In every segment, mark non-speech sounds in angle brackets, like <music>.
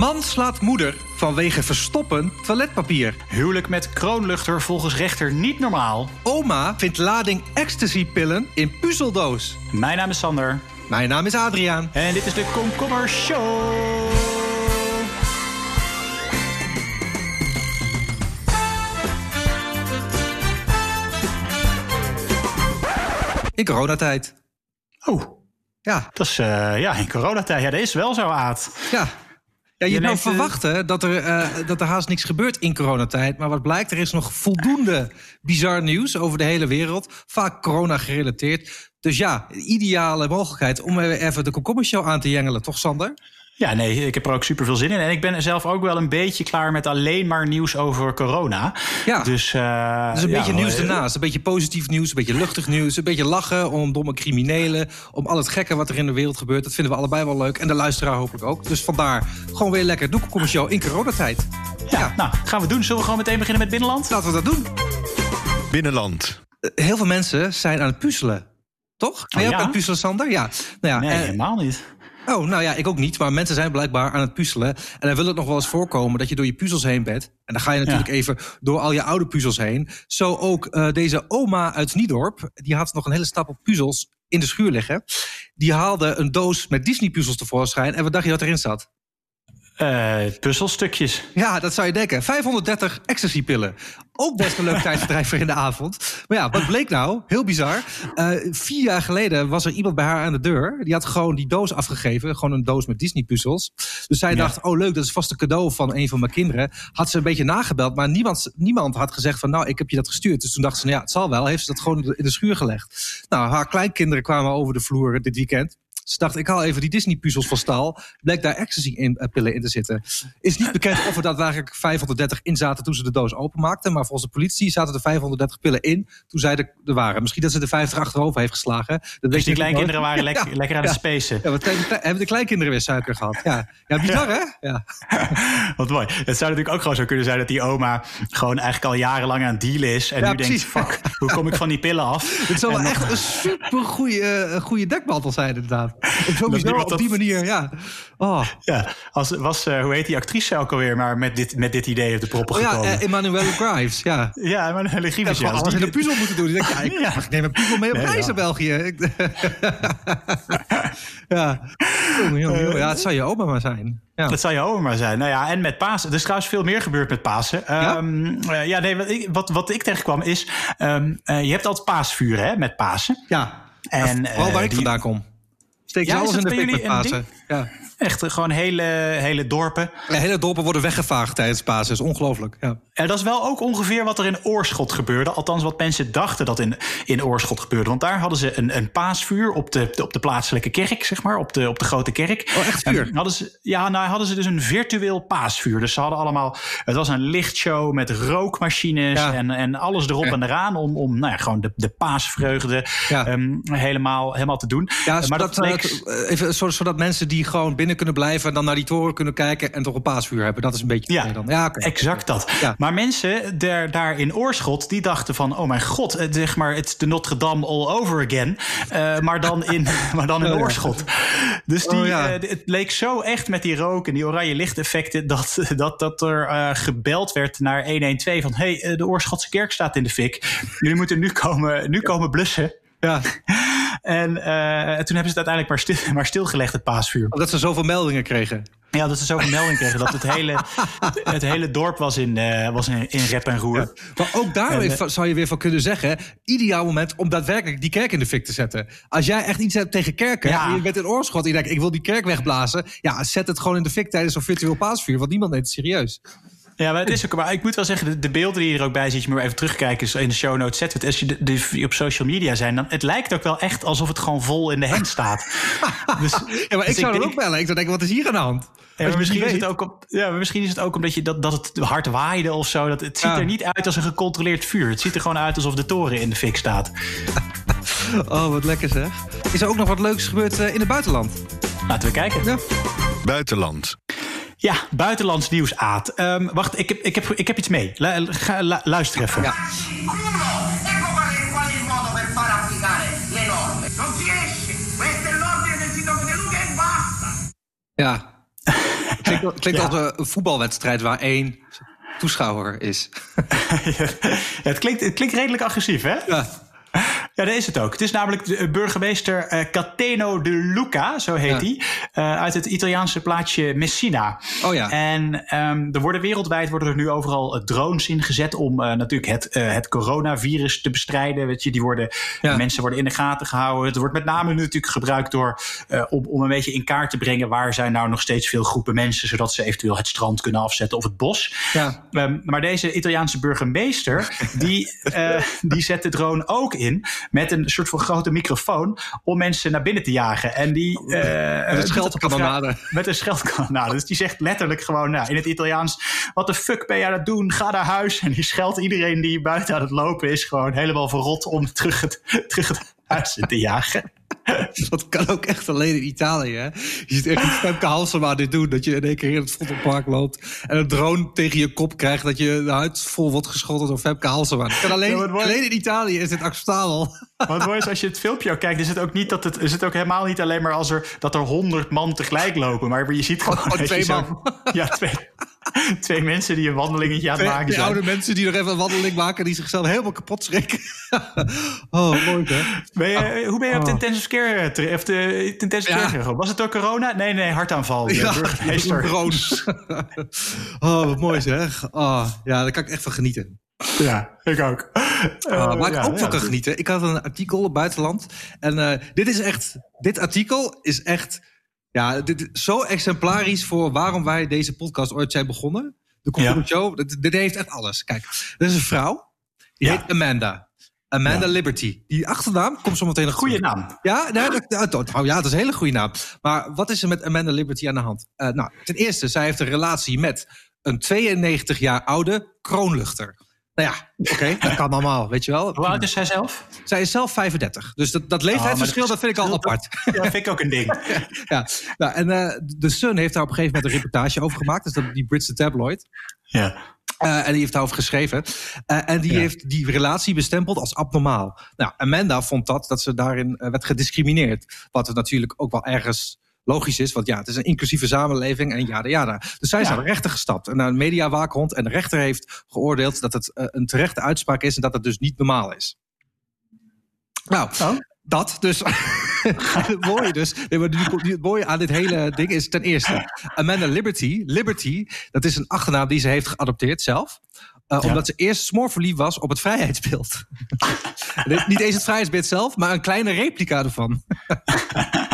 Man slaat moeder vanwege verstoppen toiletpapier. Huwelijk met kroonluchter volgens rechter niet normaal. Oma vindt lading ecstasypillen in puzzeldoos. Mijn naam is Sander. Mijn naam is Adriaan. En dit is de Komkommer Show. In coronatijd. Oh, Ja, dat is eh, ja, in coronatijd. Ja, dat is wel zo, Aad. ja. Ja, je, Je zou eh, verwachten dat er, eh, dat er haast niks gebeurt in coronatijd. Maar wat blijkt, er is nog voldoende bizar nieuws over de hele wereld. Vaak corona gerelateerd. Dus ja, ideale mogelijkheid om even de komkommershow aan te jengelen. Toch, Sander? Ja, nee, ik heb er ook super veel zin in. En ik ben zelf ook wel een beetje klaar met alleen maar nieuws over corona. Ja. Dus, eh, Dus een ja, beetje nieuws ernaast. Een beetje positief nieuws, een beetje luchtig nieuws. Een beetje lachen om domme criminelen. Om al het gekke wat er in de wereld gebeurt. Dat vinden we allebei wel leuk. En de luisteraar hopelijk ook. Dus vandaar gewoon weer lekker komkommershow in coronatijd. Ja, nou, gaan we doen. Zullen we gewoon meteen beginnen met binnenland? Laten we dat doen. Binnenland. Eh, Heel veel mensen zijn aan het puzzelen. Toch? Ben je ook ja? aan het puzzelen, Sander? Ja. Nou ja, Nee, eh, helemaal niet. Oh, nou ja, ik ook niet. Maar mensen zijn blijkbaar aan het puzzelen. En dan wil het nog wel eens voorkomen dat je door je puzzels heen bent. En dan ga je natuurlijk Ja. even door al je oude puzzels heen. Zo ook eh, deze oma uit Niedorp. Die had nog een hele stapel puzzels in de schuur liggen. Die haalde een doos met Disney-puzzels tevoorschijn. En wat dacht je dat erin zat? Eh, puzzelstukjes. Ja, dat zou je denken. 530 ecstasy-pillen. Ook best een leuk <laughs> tijdverdrijf voor in de avond. Maar ja, wat bleek nou? Heel bizar. Eh, vier jaar geleden was er iemand bij haar aan de deur. Die had gewoon die doos afgegeven. Gewoon een doos met Disney-puzzels. Dus zij Ja. dacht, oh leuk, dat is vast een cadeau van een van mijn kinderen. Had ze een beetje nagebeld. Maar niemand, niemand had gezegd van, nou, ik heb je dat gestuurd. Dus toen dacht ze, nou ja, het zal wel. Heeft ze dat gewoon in de schuur gelegd. Nou, haar kleinkinderen kwamen over de vloer dit weekend. Ze dacht, ik haal even die Disney-puzzels van stal. Bleek daar ecstasy-pillen in te zitten. Is niet bekend of er daadwerkelijk 530 in zaten toen ze de doos openmaakten. Maar volgens de politie zaten er 530 pillen in toen zij er, er waren. Misschien dat ze de 50 achterover heeft geslagen. Dat weet Dus die kleinkinderen nooit. waren lekker, Ja, lekker aan het spacen. Ja, hebben de kleinkinderen weer suiker gehad? Ja, ja bizar hè? Ja. <laughs> Wat mooi. Het zou natuurlijk ook gewoon zo kunnen zijn dat die oma gewoon eigenlijk al jarenlang aan het dealen is. En nu denkt, fuck, hoe kom ik van die pillen af? <laughs> Het zou wel nog- echt een super goede, goede dekmantel zijn inderdaad. <laughs> Sowieso op die dat- manier, ja. Oh, Ja, als, was, eh, hoe heet die actrice ook alweer, maar met dit, met dit idee op de proppen oh ja, gekomen. eh, Emmanuelle <laughs> Grives, ja. ja, grievous. heb Ja, als alles in een puzzel moeten doen. Denk, ja, ik, <laughs> Ja. ik neem een puzzel mee op Nee, reis ja. naar België. Ja. Jongen, jongen, jongen. ja, het zou je oma maar zijn. Ja. Dat zou je oma maar zijn. Nou ja, en met Pasen. Er is trouwens veel meer gebeurd met Pasen. Ja? Eh, ja, nee, wat ik, wat, wat ik tegenkwam is... eh, je hebt altijd paasvuren hè, met Pasen. ja. En, Vooral waar ik die- vandaan kom. Steek Ja, alles in de fik met Pasen. Ja. Echt eh, gewoon hele, hele dorpen. Ja, hele dorpen worden weggevaagd tijdens Pasen. Is ongelooflijk. Ja. En dat is wel ook ongeveer wat er in Oorschot gebeurde. Althans, wat mensen dachten dat in, in Oorschot gebeurde. Want daar hadden ze een, een paasvuur op de, op de plaatselijke kerk, zeg maar. Op de, op de grote kerk. Oh, echt vuur? En hadden ze, ja, nou hadden ze dus een virtueel paasvuur. Dus ze hadden allemaal... Het was een lichtshow met rookmachines Ja. en, en alles erop Ja. en eraan. Om, om nou ja, gewoon de, de paasvreugde ehm, helemaal, helemaal te doen. Ja, Eh, maar dat, leek- eh, even, zo- zodat mensen die gewoon binnen kunnen blijven... en dan naar die toren kunnen kijken en toch een paasvuur hebben. Dat is een beetje... Ja, dan. ja. Exact dat. Ja. Maar mensen daar, daar in Oorschot, die dachten van... oh mijn god, het, zeg maar, het is de Notre Dame all over again. Eh, maar, dan in, <laughs> maar dan in Oh ja. Oorschot. Dus die, Oh ja. eh, het leek zo echt met die rook en die oranje lichteffecten... dat, dat, dat er eh, gebeld werd naar 112 van... hé, hey, de Oorschotse kerk staat in de fik. Jullie moeten nu komen, nu komen blussen. Ja, <laughs> En eh, toen hebben ze het uiteindelijk maar, stil, <laughs> maar stilgelegd, het paasvuur. omdat ze zoveel meldingen kregen. Ja, dat ze zoveel melding kregen dat het hele, <laughs> het hele dorp was in, eh, was in, in rep en roer. Maar ook daar En, eh, zou je weer van kunnen zeggen... ideaal moment om daadwerkelijk die kerk in de fik te zetten. Als jij echt iets hebt tegen kerken... Ja. en je bent in oorschot en je denkt... ik wil die kerk wegblazen... ja, zet het gewoon in de fik tijdens zo'n virtueel paasvuur... want niemand neemt het serieus. Ja, maar het is ook. Maar ik moet wel zeggen, de, de beelden die er ook bij zitten, je moet even terugkijken is in de show notes zetten. Als je de, de- die op social media zijn, dan het lijkt ook wel echt alsof het gewoon vol in de hand staat. <laughs> dus, Ja, maar ik dus zou dan denk- ook bellen. Ik zou denken, wat is hier aan de hand? Ja, Als maar je misschien, is het ook op, ja, misschien is het ook omdat je dat, dat het hard waaide of zo. Dat, het ziet Ja. er niet uit als een gecontroleerd vuur. Het ziet er gewoon uit alsof de toren in de fik staat. <laughs> Oh, wat lekker zeg. Is er ook nog wat leuks gebeurd eh, in het buitenland? Laten we kijken. Ja. Buitenland. Ja, buitenlands nieuws, Aad. Ehm, wacht, ik heb, ik, heb, ik heb iets mee. Lu- ga- lu- luister even. Ja. Ja. <laughs> Klinkt, klinkt als een- een voetbalwedstrijd waar één toeschouwer is. <laughs> Ja, het, klinkt, het klinkt redelijk agressief, hè? Ja. Ja, dat is het ook. Het is namelijk de eh, burgemeester eh, Cateno de Luca, zo heet Ja. hij, eh, uit het Italiaanse plaatsje Messina. Oh ja. En ehm, er worden wereldwijd worden er nu overal drones ingezet om natuurlijk het, het coronavirus te bestrijden. Weet je, die worden, Ja. mensen worden in de gaten gehouden. Het wordt met name natuurlijk gebruikt door, om, om een beetje in kaart te brengen waar zijn nou nog steeds veel groepen mensen, zodat ze eventueel het strand kunnen afzetten of het bos. Ja. Ehm, maar deze Italiaanse burgemeester, die, die zet de drone ook in met een soort van grote microfoon om mensen naar binnen te jagen. En die, eh, Met een doet scheldkanonade. het op- Met een scheldkanonade. Dus die zegt letterlijk gewoon nou, in het Italiaans, wat de fuck ben jij aan het doen? Ga naar huis. En die scheldt iedereen die buiten aan het lopen is gewoon helemaal verrot om terug het, terug het huis in te jagen. <laughs> Dat kan ook echt alleen in Italië. Hè? Je ziet echt Femke Halsema dit doen. Dat je in één keer in het Vondelpark loopt. En een drone tegen je kop krijgt. Dat je de huid vol wordt geschoten door Femke Halsema. Dat kan alleen, Ja, wat mooi. alleen in Italië is dit acceptabel. Wat mooi is, als je het filmpje ook kijkt, is het ook niet dat het, is het ook helemaal niet alleen maar als er, dat er honderd man tegelijk lopen. Maar je ziet gewoon Oh, <laughs> twee zo- man. Ja, twee, <laughs> twee mensen die een wandelingetje aan het Twee, maken zijn. oude mensen die nog even een wandeling maken. Die zichzelf helemaal kapot schrikken. <laughs> oh, mooi hè. Ben je, hoe ben je op de Oh. intensive care, tere- of de intensive care Ja. Was het door corona? Nee, nee, hartaanval. De Ja, drones. <laughs> oh, wat mooi zeg. Oh, ja, daar kan ik echt van genieten. Ja, ik ook. Ah, Eh, waar ik ja, ook van ja. kan genieten. Ik had een artikel op buitenland. En eh, dit is echt. Dit artikel is echt. Ja, dit is zo exemplarisch voor waarom wij deze podcast ooit zijn begonnen. De Ja. Show. Dit, dit heeft echt alles. Kijk, er is een vrouw. Die Ja. heet Amanda. Amanda Ja. Liberty. Die achternaam komt zo meteen nog Goeie terug. naam. Ja, nee, dat, dat- dat- oh ja, dat is een hele goede naam. Maar wat is er met Amanda Liberty aan de hand? Eh, nou, ten eerste, zij heeft een relatie met een 92 jaar oude kroonluchter. Nou ja, oké, dat kan allemaal, weet je wel. Hoe oud is zij zelf? Zij is zelf 35. Dus dat, dat Oh, leeftijdsverschil, maar dat vind ik al dat- apart. Ja, dat vind ik ook een ding. <laughs> ja. Nou, en eh, de Sun heeft daar op een gegeven moment een reportage over gemaakt. Dus dat, die Britse tabloid. Ja. Eh, en die heeft daarover geschreven. Eh, en die Ja. heeft die relatie bestempeld als abnormaal. Nou, Amanda vond dat, dat ze daarin werd gediscrimineerd. Wat het natuurlijk ook wel ergens logisch is. Want ja, het is een inclusieve samenleving en ja, ja. Dus zij is Ja. naar de rechter gestapt. En naar een mediawaakhond. En de rechter heeft geoordeeld dat het eh, een terechte uitspraak is. En dat het dus niet normaal is. Nou, Oh. dat dus. <laughs> het mooie dus. Nee, het mooie aan dit hele ding is ten eerste. Amanda Liberty. Liberty, dat is een achternaam die ze heeft geadopteerd zelf. Eh, Ja. Omdat ze eerst smoorverliefd was op het vrijheidsbeeld. <laughs> Niet eens het vrijheidsbeeld zelf, maar een kleine replica ervan. <laughs>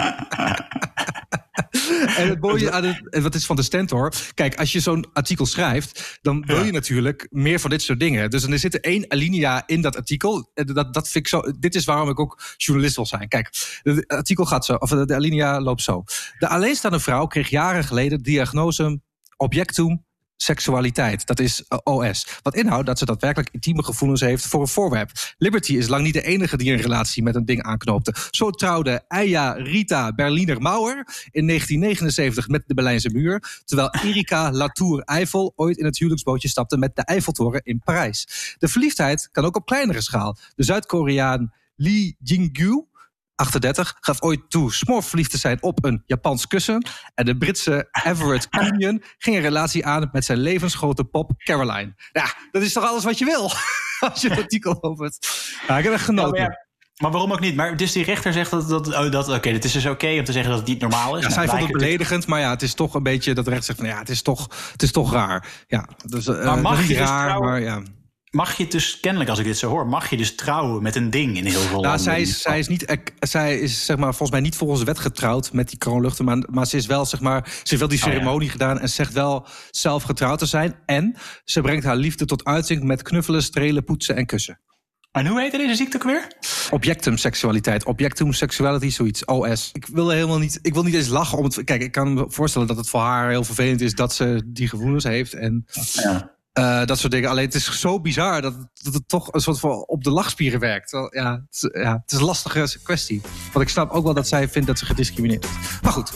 <laughs> En het mooie aan het, wat is van de Stentor. Kijk, als je zo'n artikel schrijft, dan wil Ja. je natuurlijk meer van dit soort dingen. Dus dan er zit er één alinea in dat artikel. Dat, dat vind ik zo, dit is waarom ik ook journalist wil zijn. Kijk, het artikel gaat zo, of de alinea loopt zo. De alleenstaande vrouw kreeg jaren geleden de diagnose objectum seksualiteit. Dat is eh, OS. Wat inhoudt dat ze daadwerkelijk intieme gevoelens heeft voor een voorwerp. Liberty is lang niet de enige die een relatie met een ding aanknoopte. Zo trouwde Eija Rita Berliner Mauer in 1979 met de Berlijnse muur. Terwijl Erika Latour Eiffel ooit in het huwelijksbootje stapte met de Eiffeltoren in Parijs. De verliefdheid kan ook op kleinere schaal. De Zuid-Koreaan Lee Jin-gyu 38 gaf ooit toe smoorverliefd te zijn op een Japans kussen. En de Britse Everett <laughs> Kenyon ging een relatie aan met zijn levensgrote pop Caroline. Ja, dat is toch alles wat je wil? <laughs> Als je het artikel opent. Ja, ik heb echt Ja, genoten. maar, ja, maar waarom ook niet? Maar dus die rechter zegt dat, dat, oh, dat oké, het is dus oké om te zeggen dat het niet normaal is. Ja, Nou, zij vond het beledigend, maar ja, het is toch een beetje dat de rechter zegt van ja, het is toch, het is toch raar. Ja, dus, eh, Maar mag niet je dus raar, maar ja. Mag je dus, kennelijk als ik dit zo hoor, mag je dus trouwen met een ding in heel veel Nou, landen? zij is, zij is niet, ek- zij is zeg maar volgens mij niet volgens wet getrouwd met die kroonluchter, maar, maar ze is wel zeg maar, ze heeft wel die Oh, ja. ceremonie gedaan en zegt wel zelf getrouwd te zijn. En ze brengt haar liefde tot uiting met knuffelen, strelen, poetsen en kussen. En hoe heet deze ziekte ook weer? Objectum seksualiteit, objectum sexuality, zoiets, OS. Ik wil helemaal niet, ik wil niet eens lachen om het. Kijk, ik kan me voorstellen dat het voor haar heel vervelend is dat ze die gevoelens heeft en Ja. Eh, dat soort dingen. Alleen het is zo bizar dat, het- dat het toch een soort van op de lachspieren werkt. Ja, het, is- ja, het is een lastige kwestie. Want ik snap ook wel dat zij vindt dat ze gediscrimineerd is. Maar goed,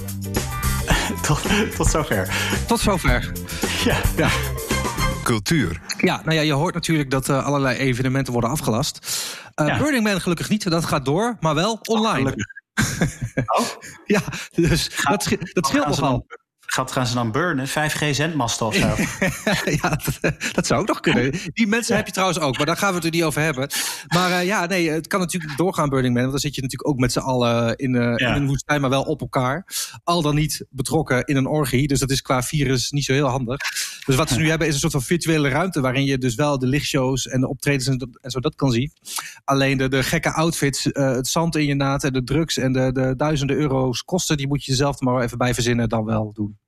<laughs> tot, tot zover. tot zover. Ja. Ja. Cultuur. Ja, nou ja, je hoort natuurlijk dat eh, allerlei evenementen worden afgelast. Eh, Ja. Burning Man gelukkig niet, dat gaat door, maar wel online. Gelukkig. Oh, <laughs> Ja, dus dat, sche- dat scheelt nogal. Gaat, gaan ze dan burnen? 5G-zendmasten of zo? <laughs> ja, dat, dat zou ook nog kunnen. Die mensen heb je trouwens ook, maar daar gaan we het er niet over hebben. Maar eh, ja, nee, het kan natuurlijk doorgaan, Burning Man. Want dan zit je natuurlijk ook met z'n allen in, eh, Ja. in een woestijn, maar wel op elkaar. Al dan niet betrokken in een orgie. Dus dat is qua virus niet zo heel handig. Dus wat ze nu hebben is een soort van virtuele ruimte... waarin je dus wel de lichtshows en de optredens en, zo dat kan zien. Alleen de, de gekke outfits, eh, het zand in je naad... en de drugs en de, de duizenden euro's kosten... die moet je zelf maar even bij verzinnen dan wel doen.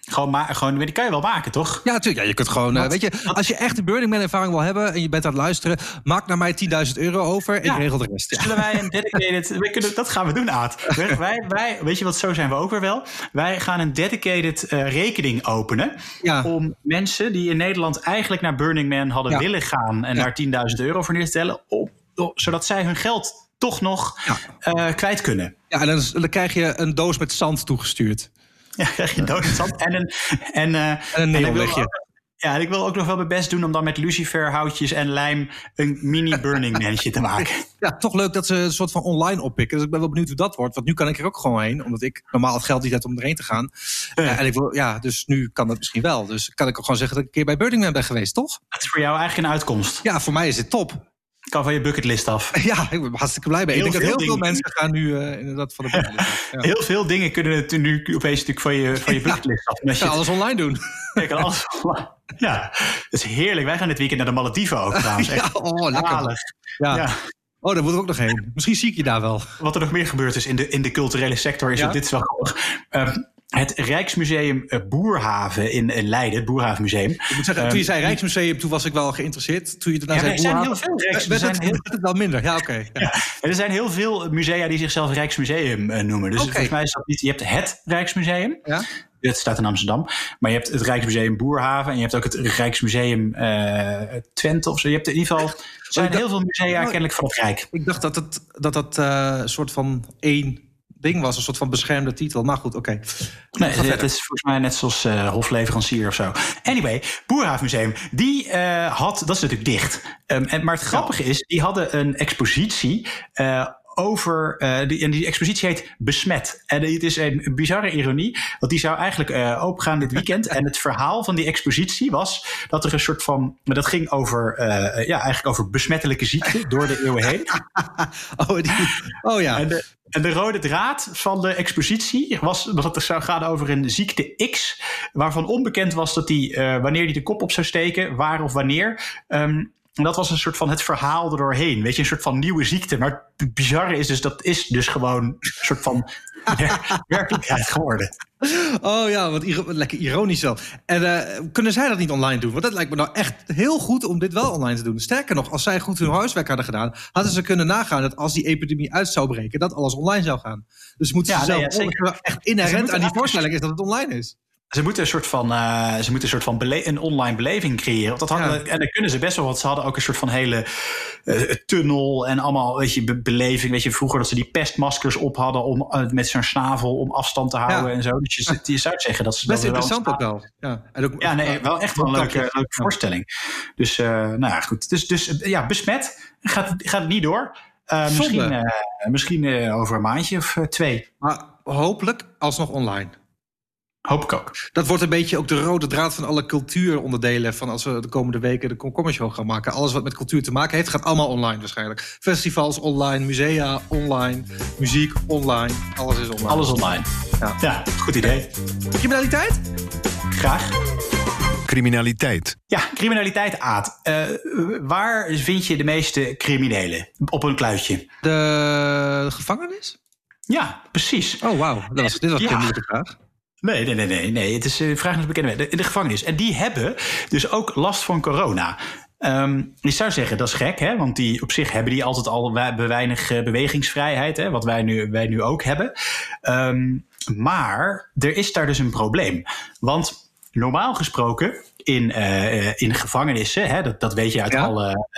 Gewoon, ma- gewoon, die kan je wel maken, toch? Ja, natuurlijk. Ja, je kunt gewoon, eh, weet je, als je echt een Burning Man ervaring wil hebben en je bent aan het luisteren, maak naar mij 10.000 euro over. Ik regel de rest. Ja. Zullen wij een <laughs> dedicated... we kunnen, dat gaan we doen, Aad. Wij, wij, weet je wat, zo zijn we ook weer wel. Wij gaan een dedicated eh, rekening openen... Ja. om mensen die in Nederland eigenlijk naar Burning Man hadden willen gaan... en daar 10.000 euro voor neer te tellen... Op, op- zodat zij hun geld toch nog eh, kwijt kunnen. Ja, en dan, dan krijg je een doos met zand toegestuurd. Ja, <laughs> krijg je doodstand en een... En, eh, En een neonlichtje. Ja, en ik wil ook nog wel mijn best doen om dan met luciferhoutjes en lijm een mini Burning Mannetje te maken. <laughs> Ja, toch leuk dat ze een soort van online oppikken. Dus ik ben wel benieuwd hoe dat wordt. Want nu kan ik er ook gewoon heen. Omdat ik normaal het geld niet heb om erheen te gaan. Ja, en ik wil, ja, dus nu kan dat misschien wel. Dus kan ik ook gewoon zeggen dat ik een keer bij Burning Man ben geweest, toch? Dat is voor jou eigenlijk een uitkomst. Ja, voor mij is dit top. Kan van je bucketlist af. <laughs> Ja, ik ben hartstikke blij mee. Heel ik denk dat veel heel veel mensen gaan nu eh, inderdaad van de bucketlist af. Ja. Heel veel dingen kunnen het nu opeens natuurlijk van je, van je bucketlist af. Je Ja, alles online doen. je kan alles- ja, dat is heerlijk. Wij gaan dit weekend naar de Malediven ook trouwens. <laughs> Ja, oh, lekker. Ja. Ja. Oh, daar moeten we ook nog heen. Misschien zie ik je daar wel. Wat er nog meer gebeurd is in de, in de culturele sector, is Ja? dat dit is wel grappig. Ehm, het Rijksmuseum eh, Boerhaven in, in Leiden, het Boerhavenmuseum. Ik moet zeggen, toen je zei Rijksmuseum, toen was ik wel geïnteresseerd. Toen je daarna Ja, zei er zijn heel veel Rijks- werd er het, zijn heel- werd het wel minder. Ja, oké. Ja. Er zijn heel veel musea die zichzelf Rijksmuseum eh, noemen. Dus volgens mij is dat niet. Je hebt het Rijksmuseum. Ja? Het staat in Amsterdam. Maar je hebt het Rijksmuseum Boerhaven. En je hebt ook het Rijksmuseum eh, Twente of zo. Je hebt in ieder geval. Er zijn dacht- heel veel musea kennelijk van het Rijk. Ik dacht dat het, dat, dat eh, soort van één ding was. Een soort van beschermde titel. Maar goed, oké. Nee, het verder. is volgens mij net zoals eh, hofleverancier of zo. Anyway, Boerhavenmuseum, die eh, had, dat is natuurlijk dicht. Ehm, en, maar het grappige is, die hadden een expositie eh, over, die, en die expositie heet Besmet. En het is een bizarre ironie, want die zou eigenlijk eh opengaan dit weekend. <laughs> en het verhaal van die expositie was dat er een soort van, maar dat ging over, ja, eigenlijk over besmettelijke ziekten door de eeuwen heen. <laughs> Oh, die, oh ja. En en de rode draad van de expositie was dat het zou gaan over een ziekte X, waarvan onbekend was dat die, eh, wanneer die de kop op zou steken, waar of wanneer. Ehm, en dat was een soort van het verhaal erdoorheen. Weet je, een soort van nieuwe ziekte. Maar het bizarre is dus, dat is dus gewoon een soort van <laughs> wer- werkelijkheid geworden. Oh ja, wat, lekker ironisch wel. En eh, kunnen zij dat niet online doen? Want dat lijkt me nou echt heel goed om dit wel online te doen. Sterker nog, als zij goed hun huiswerk hadden gedaan... hadden ze kunnen nagaan dat als die epidemie uit zou breken... dat alles online zou gaan. Dus moeten Ja, ze nee, zelf ja, zeker. echt inherent aan die eigenlijk- voorstelling is dat het online is. Ze moeten een soort van, eh, ze moeten een, soort van een online beleving creëren. Dat hadden, Ja. En dat kunnen ze best wel, want ze hadden ook een soort van hele eh, tunnel en allemaal weet je, be- beleving. Weet je, vroeger dat ze die pestmaskers op hadden om, eh, met zo'n snavel om afstand te houden Ja. en zo. Dus je, je zou zeggen dat ze Best dat interessant ook wel. Ja, en ook, Ja, nee, wel echt wel een leuke, leuke voorstelling. Dus, nou ja, goed. Dus, dus ja, besmet gaat, gaat niet door. Misschien misschien over een maandje of twee. Maar hopelijk alsnog online. Hoop ik ook. Dat wordt een beetje ook de rode draad van alle cultuuronderdelen. Van als we de komende weken de Komkommer Show gaan maken. Alles wat met cultuur te maken heeft, gaat allemaal online waarschijnlijk. Festivals online, musea online, muziek online. Alles is online. Alles online. Ja. Ja, goed idee. Criminaliteit? Graag. Criminaliteit. Ja, criminaliteit, Aad. Eh, waar vind je de meeste criminelen? Op een kluitje. De gevangenis? Ja, precies. Oh, wauw. Was, dit was Ja. een moeilijke vraag. Nee, nee, nee, nee. nee. Het is uh, vraag naar de bekende. In de gevangenis. En die hebben dus ook last van corona. Ehm, je zou zeggen, dat is gek, hè? want die, op zich hebben die altijd al we- weinig eh, bewegingsvrijheid, hè? wat wij nu, wij nu ook hebben. Ehm, maar er is daar dus een probleem. Want normaal gesproken in, eh, in gevangenissen, hè, dat, dat weet je uit Ja. alle,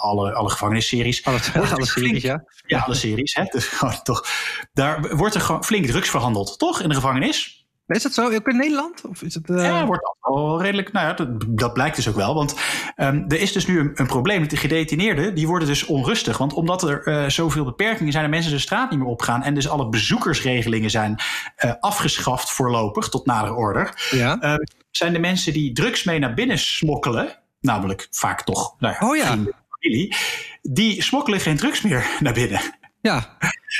alle, alle gevangenisseries. Alle, alle series, ja. Ja, alle series. Hè? Dus toch, daar wordt er gewoon flink drugs verhandeld, toch? In de gevangenis. Is dat zo? Ook in Nederland? Of is het, uh... Ja, wordt al redelijk. Nou ja, dat, dat, blijkt dus ook wel. Want um, er is dus nu een, een, probleem. De gedetineerden die worden dus onrustig. Want omdat er uh, zoveel beperkingen zijn, en mensen de straat niet meer opgaan. En dus alle bezoekersregelingen zijn uh, afgeschaft voorlopig tot nader order. Ja. Uh, zijn de mensen die drugs mee naar binnen smokkelen. Namelijk vaak toch nou ja, oh, ja. familie. Die smokkelen geen drugs meer <laughs> naar binnen. Ja.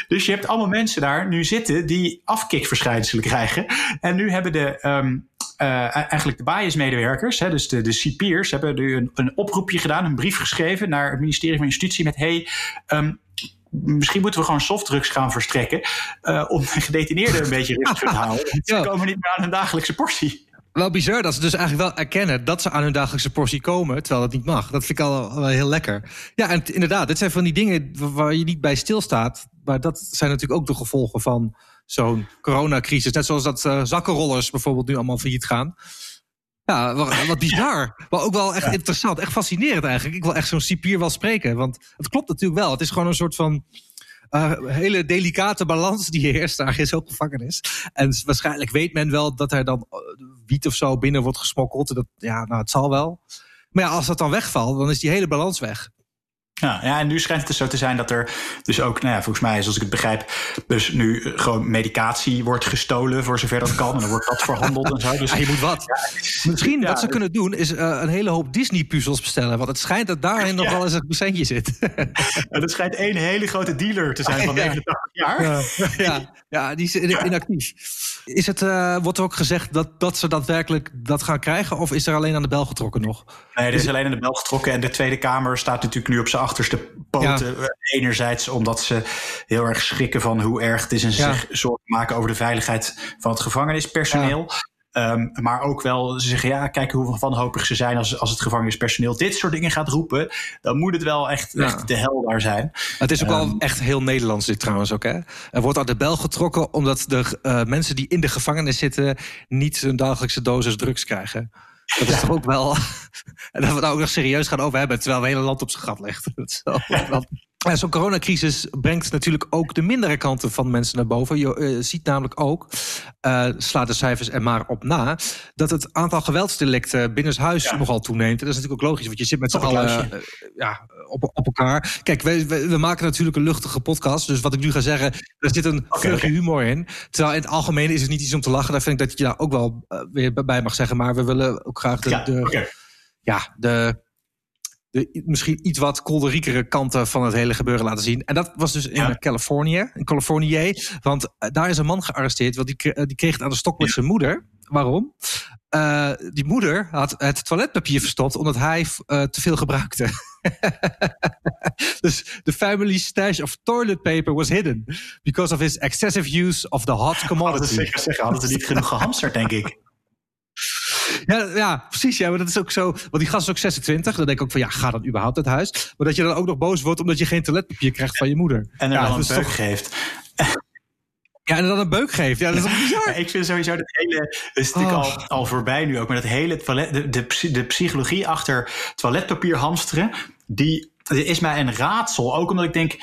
Dus je hebt allemaal mensen daar nu zitten die afkikverschijnselen krijgen. En nu hebben de, um, uh, eigenlijk de bias-medewerkers, dus de, de cipiers, hebben nu een, een oproepje gedaan, een brief geschreven naar het ministerie van Justitie met: hey, um, misschien moeten we gewoon softdrugs gaan verstrekken. Uh, om de gedetineerden een beetje rustig te <laughs> houden. Ze komen niet meer aan hun dagelijkse portie. Wel bizar dat ze dus eigenlijk wel erkennen dat ze aan hun dagelijkse portie komen, terwijl dat niet mag. Dat vind ik al wel heel lekker. Ja, en inderdaad, dit zijn van die dingen waar je niet bij stilstaat. Maar dat zijn natuurlijk ook de gevolgen van zo'n coronacrisis. Net zoals dat uh, zakkenrollers bijvoorbeeld nu allemaal failliet gaan. Ja, wat, <laughs> wat bizar. Maar ook wel echt ja. interessant. Echt fascinerend eigenlijk. Ik wil echt zo'n cipier wel spreken. Want het klopt natuurlijk wel. Het is gewoon een soort van uh, hele delicate balans die heerst daar in zo'n gevangenis. En waarschijnlijk weet men wel dat er dan wiet of zo binnen wordt gesmokkeld. Dat, ja, nou, het zal wel. Maar ja, als dat dan wegvalt, dan is die hele balans weg. Ja, ja, en nu schijnt het dus zo te zijn dat er dus ook, nou ja, volgens mij, zoals ik het begrijp, dus nu gewoon medicatie wordt gestolen voor zover dat kan. En dan wordt dat verhandeld en zo. Dus <laughs> ja, je moet wat. Ja, Misschien wat ze kunnen doen is uh, een hele hoop Disney-puzzels bestellen. Want het schijnt dat daarin <laughs> nog wel eens een centje zit. <laughs> dat schijnt één hele grote dealer te zijn van 89 jaar. Ja, ja, die is inactief. Is het, uh, wordt er ook gezegd dat, dat ze daadwerkelijk dat gaan krijgen? Of is er alleen aan de bel getrokken nog? Nee, er is, is alleen aan de bel getrokken. En de Tweede Kamer staat natuurlijk nu op zijn achterste poten. Ja. Enerzijds omdat ze heel erg schrikken van hoe erg het is en ze ja. zich zorgen maken over de veiligheid van het gevangenispersoneel. Ja. Um, maar ook wel, ze zeggen ja, kijk hoe wanhopig ze zijn als, als het gevangenispersoneel dit soort dingen gaat roepen. Dan moet het wel echt, echt de hel daar zijn. Het is ook um, wel echt heel Nederlands dit trouwens ook. Hè? Er wordt aan de bel getrokken omdat de uh, mensen die in de gevangenis zitten niet hun dagelijkse dosis drugs krijgen. Dat is toch ook wel. <laughs> En dat we daar ook nog serieus gaan over hebben, terwijl we hele land op zijn gat legt. <laughs> Ja, Zo'n coronacrisis brengt natuurlijk ook de mindere kanten van mensen naar boven. Je uh, ziet namelijk ook, uh, slaat de cijfers er maar op na, dat het aantal geweldsdelicten binnenshuis ja. nogal toeneemt. En dat is natuurlijk ook logisch, want je zit met z'n allen uh, ja, op, op elkaar. Kijk, we, we, we, maken natuurlijk een luchtige podcast. Dus wat ik nu ga zeggen, er zit een okay, okay. humor in. Terwijl in het algemeen is het niet iets om te lachen. Daar vind ik dat je daar ook wel weer bij mag zeggen. Maar we willen ook graag de, ja, de, okay. ja, de de misschien iets wat kolderiekere kanten van het hele gebeuren laten zien. En dat was dus in ja. Californië, in Californië. Want uh, daar is een man gearresteerd, want die, uh, die kreeg het aan de stok met zijn moeder. Waarom? Uh, die moeder had het toiletpapier verstopt omdat hij te veel gebruikte. <laughs> dus the family stash of toilet paper was hidden because of his excessive use of the hot commodity. Dat zeker zeggen, hadden ze niet genoeg gehamsterd, denk ik. Ja, ja, precies. Ja, maar dat is ook zo. Want die gast is ook 26. Dan denk ik ook van ja, ga dan überhaupt uit huis. Maar dat je dan ook nog boos wordt omdat je geen toiletpapier krijgt van je moeder. En er ja, dan een beuk toch... geeft. Ja, en dan een beuk geeft. Ja, dat is ook bizar. Ja, ik vind sowieso dat hele. Het natuurlijk oh. al, al voorbij nu ook. Maar dat hele toilet. De, de, de psychologie achter toiletpapier hamsteren. Die, die is mij een raadsel. Ook omdat ik denk.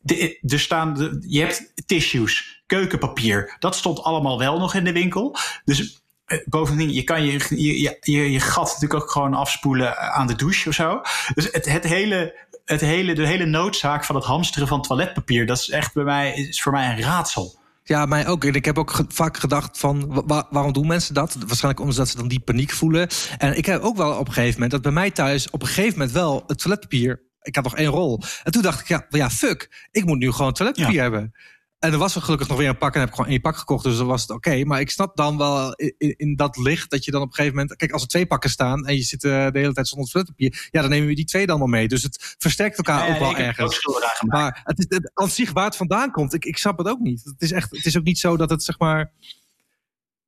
De, er staan, de, je hebt tissues, keukenpapier. Dat stond allemaal wel nog in de winkel. Dus bovendien, je kan je, je, je, je gat natuurlijk ook gewoon afspoelen aan de douche of zo. Dus het, het hele, het hele, de hele noodzaak van het hamsteren van toiletpapier, dat is echt bij mij, is voor mij een raadsel. Ja, mij ook. En ik heb ook ge vaak gedacht van, wa waarom doen mensen dat? Waarschijnlijk omdat ze dan die paniek voelen. En ik heb ook wel op een gegeven moment, dat bij mij thuis op een gegeven moment wel het toiletpapier, ik had nog één rol. En toen dacht ik, ja, ja fuck, ik moet nu gewoon toiletpapier ja. hebben. En er was er gelukkig nog weer een pak en heb ik gewoon één pak gekocht. Dus dan was het oké. Okay. Maar ik snap dan wel in, in, dat licht dat je dan op een gegeven moment... Kijk, als er twee pakken staan en je zit uh, de hele tijd zonder toiletpapier... Ja, dan nemen we die twee dan wel mee. Dus het versterkt elkaar ja, ook wel ergens. Ook maar het is het, aan zich waar het vandaan komt. Ik, ik snap het ook niet. Het is, echt, het is ook niet zo dat het zeg maar...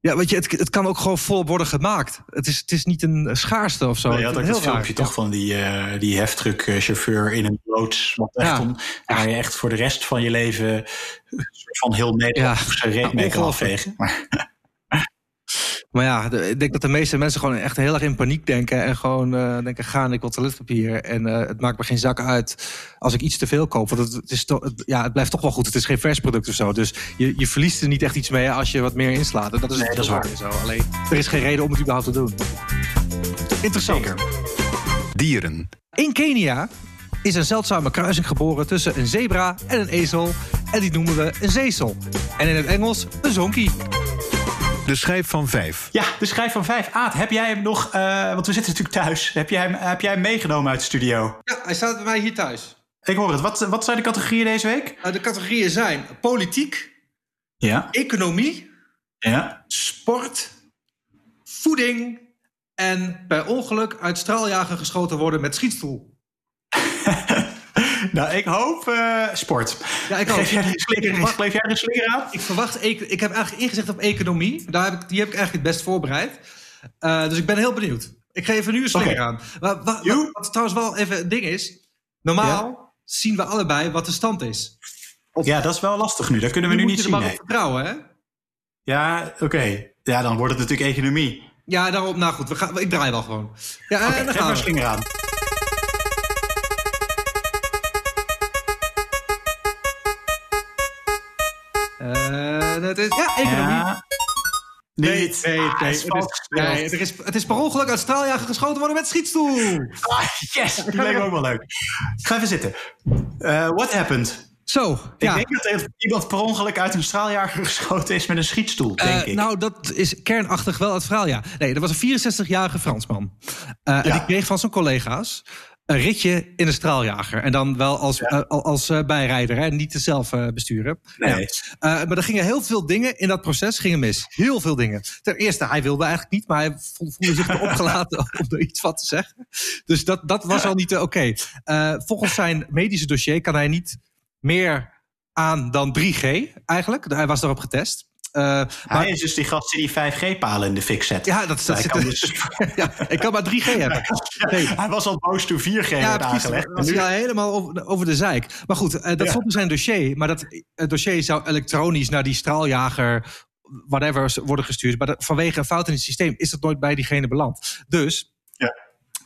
Ja, weet je, het, het kan ook gewoon volop worden gemaakt. Het is, het is niet een schaarste of zo. Nee, je had ook dat filmpje toch van die, uh, die heftruckchauffeur in een loods. Wat echt ja. om, waar je echt voor de rest van je leven van heel Nederland ja. reet mee kan afvegen. Maar, <laughs> Maar ja, de- ik denk dat de meeste mensen gewoon echt heel erg in paniek denken. En gewoon eh, denken, gaan, ik wil toiletpapier. En eh, het maakt me geen zak uit als ik iets te veel koop. Want het, het is toch, het- ja, het blijft toch wel goed. Het is geen vers product of zo. Dus je, je verliest er niet echt iets mee als je wat meer inslaat. En dat is, Nee, dat is waar. Zo. Alleen, er is geen reden om het überhaupt te doen. Interessant. Zeker. Dieren. In Kenia is een zeldzame kruising geboren tussen een zebra en een ezel. En die noemen we een zeesel. En in het Engels een zonkie. De schijf van vijf. Ja, de schijf van vijf. Aad, heb jij hem nog... eh, want we zitten natuurlijk thuis. Heb jij hem, heb jij hem meegenomen uit de studio? Ja, hij staat bij mij hier thuis. Ik hoor het. Wat, wat zijn de categorieën deze week? Nou, de categorieën zijn politiek, Ja. economie, Ja. sport, voeding en per ongeluk uit straaljager geschoten worden met schietstoel. Nou, ik hoop eh, sport. Ja, ik ook. Geef jij een slinger, jij er een aan? Ik verwacht, ik, ik heb eigenlijk ingezet op economie. Daar heb ik, die heb ik eigenlijk het best voorbereid. Eh, dus ik ben heel benieuwd. Ik geef er nu een slinger aan. Maar, wa- Joe. wat, wat trouwens wel even een ding is. Normaal zien we allebei wat de stand is. Ja, dat is wel lastig nu. Dat kunnen we nu, niet je zien. maar nee. op vertrouwen, hè? Ja, oké. Ja, dan wordt het natuurlijk economie. Ja, daarom, nou goed, we gaan, ik draai wel gewoon. Ja, en Oké, dan geef gaan we. slinger aan. Dat is, ja, economie. Ja. Nee, Niet. nee, Ah, nee, het is het, nee het, is, het is per ongeluk uit straaljager geschoten worden met schietstoel. Ah, yes, die leek me ook wel leuk. Ga even zitten. Eh, what happened? Zo, Ik ja. denk dat er iemand per ongeluk uit een straaljager geschoten is met een schietstoel, denk Eh, ik. nou, dat is kernachtig wel het verhaal, ja. Nee, er was een 64-jarige Fransman. Eh, En die kreeg van zijn collega's een ritje in een straaljager. En dan wel als, eh, al- als eh, bijrijder, hè, niet te zelf eh, besturen. Nee. Ja. Maar er gingen heel veel dingen in dat proces gingen mis. Heel veel dingen. Ten eerste, hij wilde eigenlijk niet, maar hij vo- voelde zich <laughs> erop gelaten om er iets van te zeggen. Dus dat, dat was al niet oké. Volgens zijn medische dossier kan hij niet meer aan dan 3G eigenlijk. Hij was daarop getest. Eh, maar- Hij is dus die gast die die 5G-palen in de fik zet. ja, dat, dat zit kan dus- <laughs> ja, ik kan maar 3G <laughs> hebben. Nee. Hij was al boos toen 4G Ja, aangelegd. Nu- hij al helemaal over, over de zeik. Maar goed, eh, dat Ja. stond in zijn dossier. Maar dat het dossier zou elektronisch naar die straaljager, whatever, worden gestuurd. Maar dat- vanwege een fout in het systeem is dat nooit bij diegene beland. Dus Ja.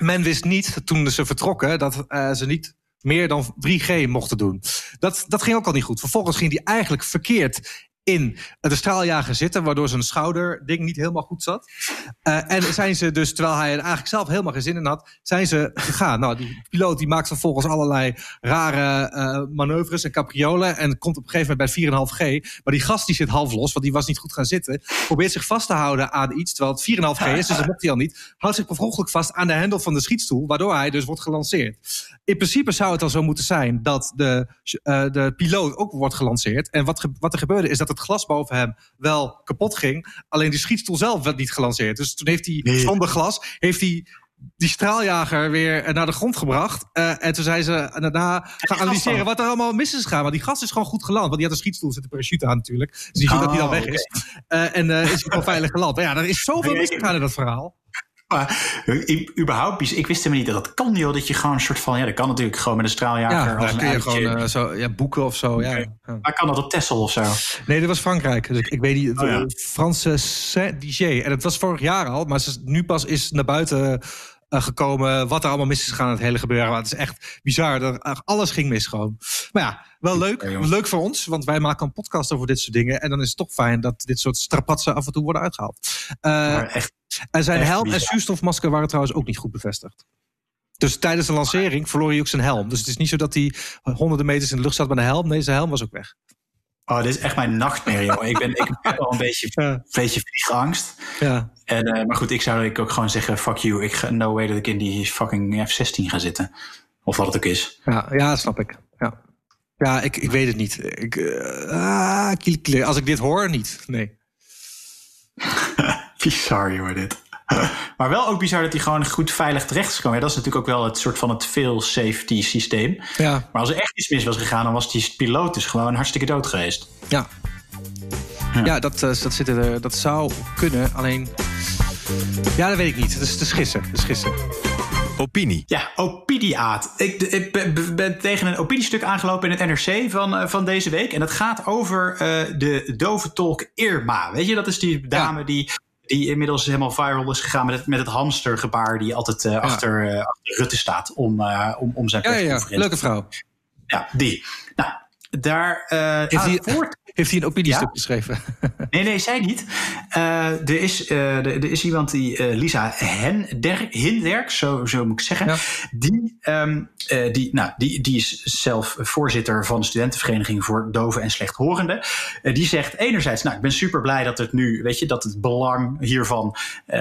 men wist niet toen ze vertrokken dat eh, ze niet meer dan 3G mochten doen. Dat, dat ging ook al niet goed. Vervolgens ging die eigenlijk verkeerd in de straaljager zitten, waardoor zijn schouderding niet helemaal goed zat. Eh, en zijn ze dus, terwijl hij er eigenlijk zelf helemaal geen zin in had, zijn ze gegaan. Nou, die piloot die maakt vervolgens allerlei rare eh, manoeuvres en capriolen en komt op een gegeven moment bij 4,5G. Maar die gast die zit half los, want die was niet goed gaan zitten, probeert zich vast te houden aan iets, terwijl het 4,5G is, dus dat mocht hij al niet. Houdt zich per vast aan de hendel van de schietstoel, waardoor hij dus wordt gelanceerd. In principe zou het dan zo moeten zijn dat de, eh, de piloot ook wordt gelanceerd. En wat, wat er gebeurde is dat het glas boven hem wel kapot ging. Alleen die schietstoel zelf werd niet gelanceerd. Dus toen heeft hij Nee. zonder glas heeft hij die straaljager weer naar de grond gebracht. Eh, en toen zijn ze daarna gaan analyseren wat er allemaal mis is gegaan. Want die gast is gewoon goed geland. Want die had een schietstoel, zit een parachute aan natuurlijk. Dus die ziet dat hij dan Oh, weg is. Eh, en eh, is hij gewoon veilig geland. Maar ja, er is zoveel Nee, misgegaan in dat verhaal. Maar i- überhaupt, ik wist helemaal niet dat dat kan, joh. Dat je gewoon een soort van, ja, dat kan natuurlijk gewoon met een straaljager. Ja, als een kun je gewoon eh, zo, ja, boeken of zo. Ja. Maar kan dat op Texel of zo? Nee, dat was Frankrijk. Dus ik, ik weet niet. Oh ja. Franse Saint-Dizier. En het was vorig jaar al, maar ze is nu pas is naar buiten eh, gekomen wat er allemaal mis is gegaan het hele gebeuren. Maar het is echt bizar. Eh, alles ging mis gewoon. Maar ja, wel leuk. Ja, leuk voor ons, want wij maken een podcast over dit soort dingen. En dan is het toch fijn dat dit soort strapatsen af en toe worden uitgehaald. Eh, echt, en zijn echt helm en zuurstofmasker waren trouwens ook niet goed bevestigd. Dus tijdens de lancering verloor hij ook zijn helm. Dus het is niet zo dat hij honderden meters in de lucht zat met een helm. Nee, zijn helm was ook weg. oh, dit is echt mijn nachtmerrie, joh. Ik ben, ik heb al een beetje, Ja, een beetje vliegangst. ja. En, eh, maar goed, ik zou ik ook gewoon zeggen, fuck you. Ik ga, no way dat ik in die fucking F-16 ga zitten. Of wat het ook is. Ja, ja snap ik. Ja, ik, ik weet het niet. Ik, eh, ah, als ik dit hoor, niet. Nee. <laughs> Bizar, joh, dit. <laughs> Maar wel ook bizar dat hij gewoon goed veilig terecht is gekomen. Ja, dat is natuurlijk ook wel het soort van het veel safety systeem. Ja, Maar als er echt iets mis was gegaan, dan was die piloot dus gewoon hartstikke dood geweest. ja. Ja, dat, eh, dat, zit er, dat zou kunnen. Alleen, ja, dat weet ik niet. Dat is te gissen. Dat is gissen. Opinie. Ja, opiniaat. Ik, ik ben, ben tegen een opiniestuk aangelopen in het NRC van, eh, van deze week. En dat gaat over eh, de dove tolk Irma. Weet je, dat is die dame die, die inmiddels helemaal viral is gegaan met het, met het hamstergebaar die altijd eh, achter, eh, achter Rutte staat om, om, om zijn Ja, ja. Leuke vrouw. Ja, die. Nou, daar... eh, Heeft hij- woord Heeft hij een opiniestuk Ja? geschreven? <laughs> Nee, nee, zij niet. Eh, er, is, eh, er, er is iemand die, Lisa Hender, Hinderk, zo, zo moet ik zeggen. Ja. Die, ehm, eh, die, nou, die, die is zelf voorzitter van de studentenvereniging voor doven en slechthorenden. Die zegt enerzijds, nou, ik ben super blij dat het nu, weet je, dat het belang hiervan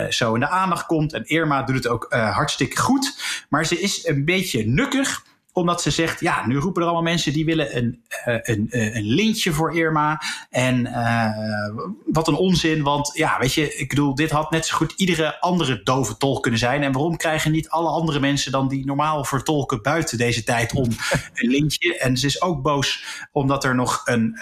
zo in de aandacht komt. En Irma doet het ook hartstikke goed. Maar ze is een beetje nukkig omdat ze zegt, ja, nu roepen er allemaal mensen die willen een, eh, een, eh, een lintje voor Irma. En eh, wat een onzin, want ja, weet je, ik bedoel, dit had net zo goed iedere andere dove tolk kunnen zijn. En waarom krijgen niet alle andere mensen dan die normaal vertolken buiten deze tijd om <laughs> een lintje? En ze is ook boos omdat er nog een,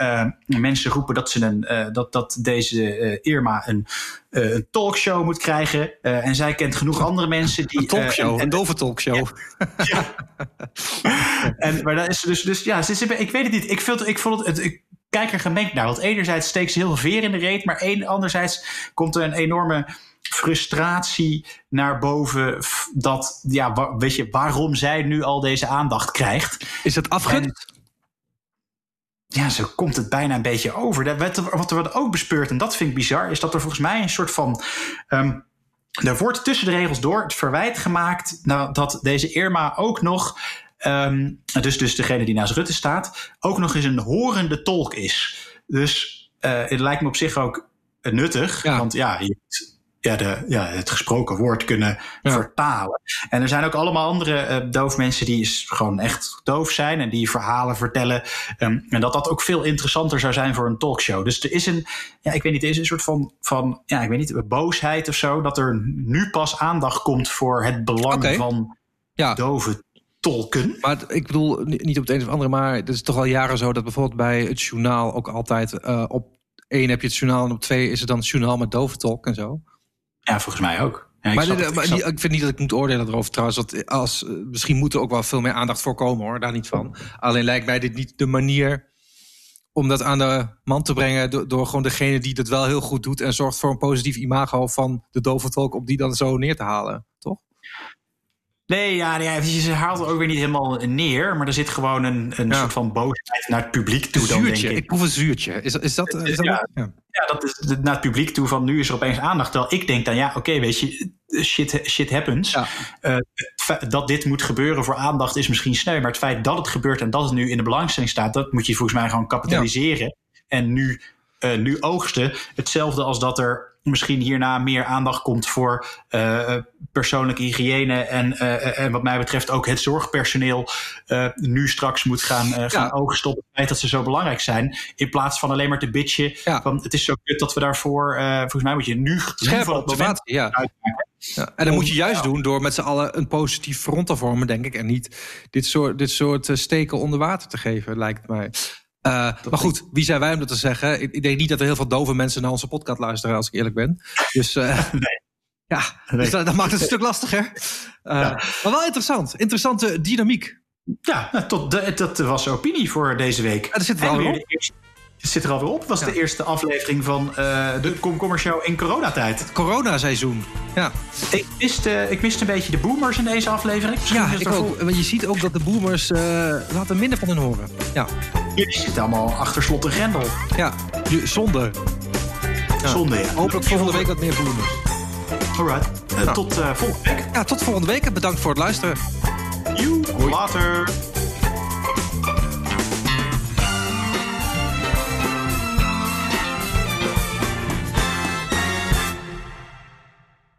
mensen roepen dat, ze een, dat, dat deze Irma een, een talkshow moet krijgen. En zij kent genoeg andere mensen die. Een talkshow, en- een dove talkshow. <laughs> <laughs> en, maar dat is dus, dus ja, ze ik weet het niet. Ik, vind, ik vond het, ik kijk er gemengd naar. Want enerzijds steekt ze heel veel veer in de reet, maar een, anderzijds komt er een enorme frustratie naar boven. Dat, ja, weet je, waarom zij nu al deze aandacht krijgt. Is het afgunst? Ja, zo komt het bijna een beetje over. Dat, wat, er- wat wordt ook bespeurd, en dat vind ik bizar, is dat er volgens mij een soort van. ehm, er wordt tussen de regels door het verwijt gemaakt nou, dat deze Irma ook nog, ehm, dus, dus degene die naast Rutte staat, ook nog eens een horende tolk is. Dus eh, het lijkt me op zich ook eh, nuttig, Ja. want ja, je moet ja, de, ja, het gesproken woord kunnen Ja. vertalen. En er zijn ook allemaal andere eh doofmensen die is gewoon echt doof zijn en die verhalen vertellen. Ehm, en dat dat ook veel interessanter zou zijn voor een talkshow. Dus er is een, ja, ik weet niet, er is een soort van, van ja, ik weet niet, boosheid of zo. Dat er nu pas aandacht komt voor het belang van Ja. dove tolken. Maar ik bedoel, ni- niet op het een of andere, maar het is toch al jaren zo dat bijvoorbeeld bij het journaal ook altijd eh, op één heb je het journaal en op twee is het dan het journaal met doventolk en zo. Ja, volgens mij ook. Ja, ik maar ik maar ik vind niet dat ik moet oordelen erover trouwens. Want als, eh, misschien moet er ook wel veel meer aandacht voor komen hoor, daar niet van. Alleen lijkt mij dit niet de manier om dat aan de man te brengen door, door gewoon degene die dat wel heel goed doet en zorgt voor een positief imago van de doventolk om die dan zo neer te halen, toch? Nee, ja, ze haalt er ook weer niet helemaal neer. Maar er zit gewoon een, een Ja. soort van boosheid naar het publiek toe. Dan, denk ik. ik proef een zuurtje. Is, is dat... Is dat Ja. ja. Ja, dat is naar het publiek toe van nu is er opeens aandacht. Terwijl ik denk dan, ja, oké, weet je, shit, shit happens. Eh, dat dit moet gebeuren voor aandacht is misschien sneu. Maar het feit dat het gebeurt en dat het nu in de belangstelling staat, dat moet je volgens mij gewoon kapitaliseren. En nu, eh, nu oogsten. Hetzelfde als dat er misschien hierna meer aandacht komt voor eh, persoonlijke hygiëne. En, eh, en wat mij betreft ook het zorgpersoneel eh, nu straks moet gaan, eh, gaan Ja. oogsten op het feit dat ze zo belangrijk zijn. In plaats van alleen maar te bitchen Ja. van het is zo kut dat we daarvoor, eh, volgens mij moet je nu, Scherpe van het ja. uitmaken. Ja, en dat moet je juist doen door met z'n allen een positief front te vormen, denk ik. En niet dit soort, dit soort eh, steken onder water te geven, lijkt mij. Eh, maar goed, wie zijn wij om dat te zeggen? Ik, ik denk niet dat er heel veel dove mensen naar onze podcast luisteren, als ik eerlijk ben. Dus eh, <laughs> <laughs> ja, dus dat, dat maakt het een stuk lastiger. Eh, Maar wel interessant. Interessante dynamiek. Ja, nou, tot de, dat was de opinie voor deze week. er zit er En weer de eerste- zit er alweer op. Het was Ja. de eerste aflevering van eh, de Komkommer Show in coronatijd. Corona-seizoen. Ja, Ik miste, ik miste een beetje de boomers in deze aflevering. Misschien ja ik ook. Want je ziet ook dat de boomers eh, laten minder van hun horen. Ja, Jullie zitten allemaal achter slot en grendel. ja. Zonde. Ja. Zonde, ja. Hopelijk volgende week wat meer boomers. Alright. Nou. Tot eh, volgende week. Ja, tot volgende week bedankt voor het luisteren. Joe, later.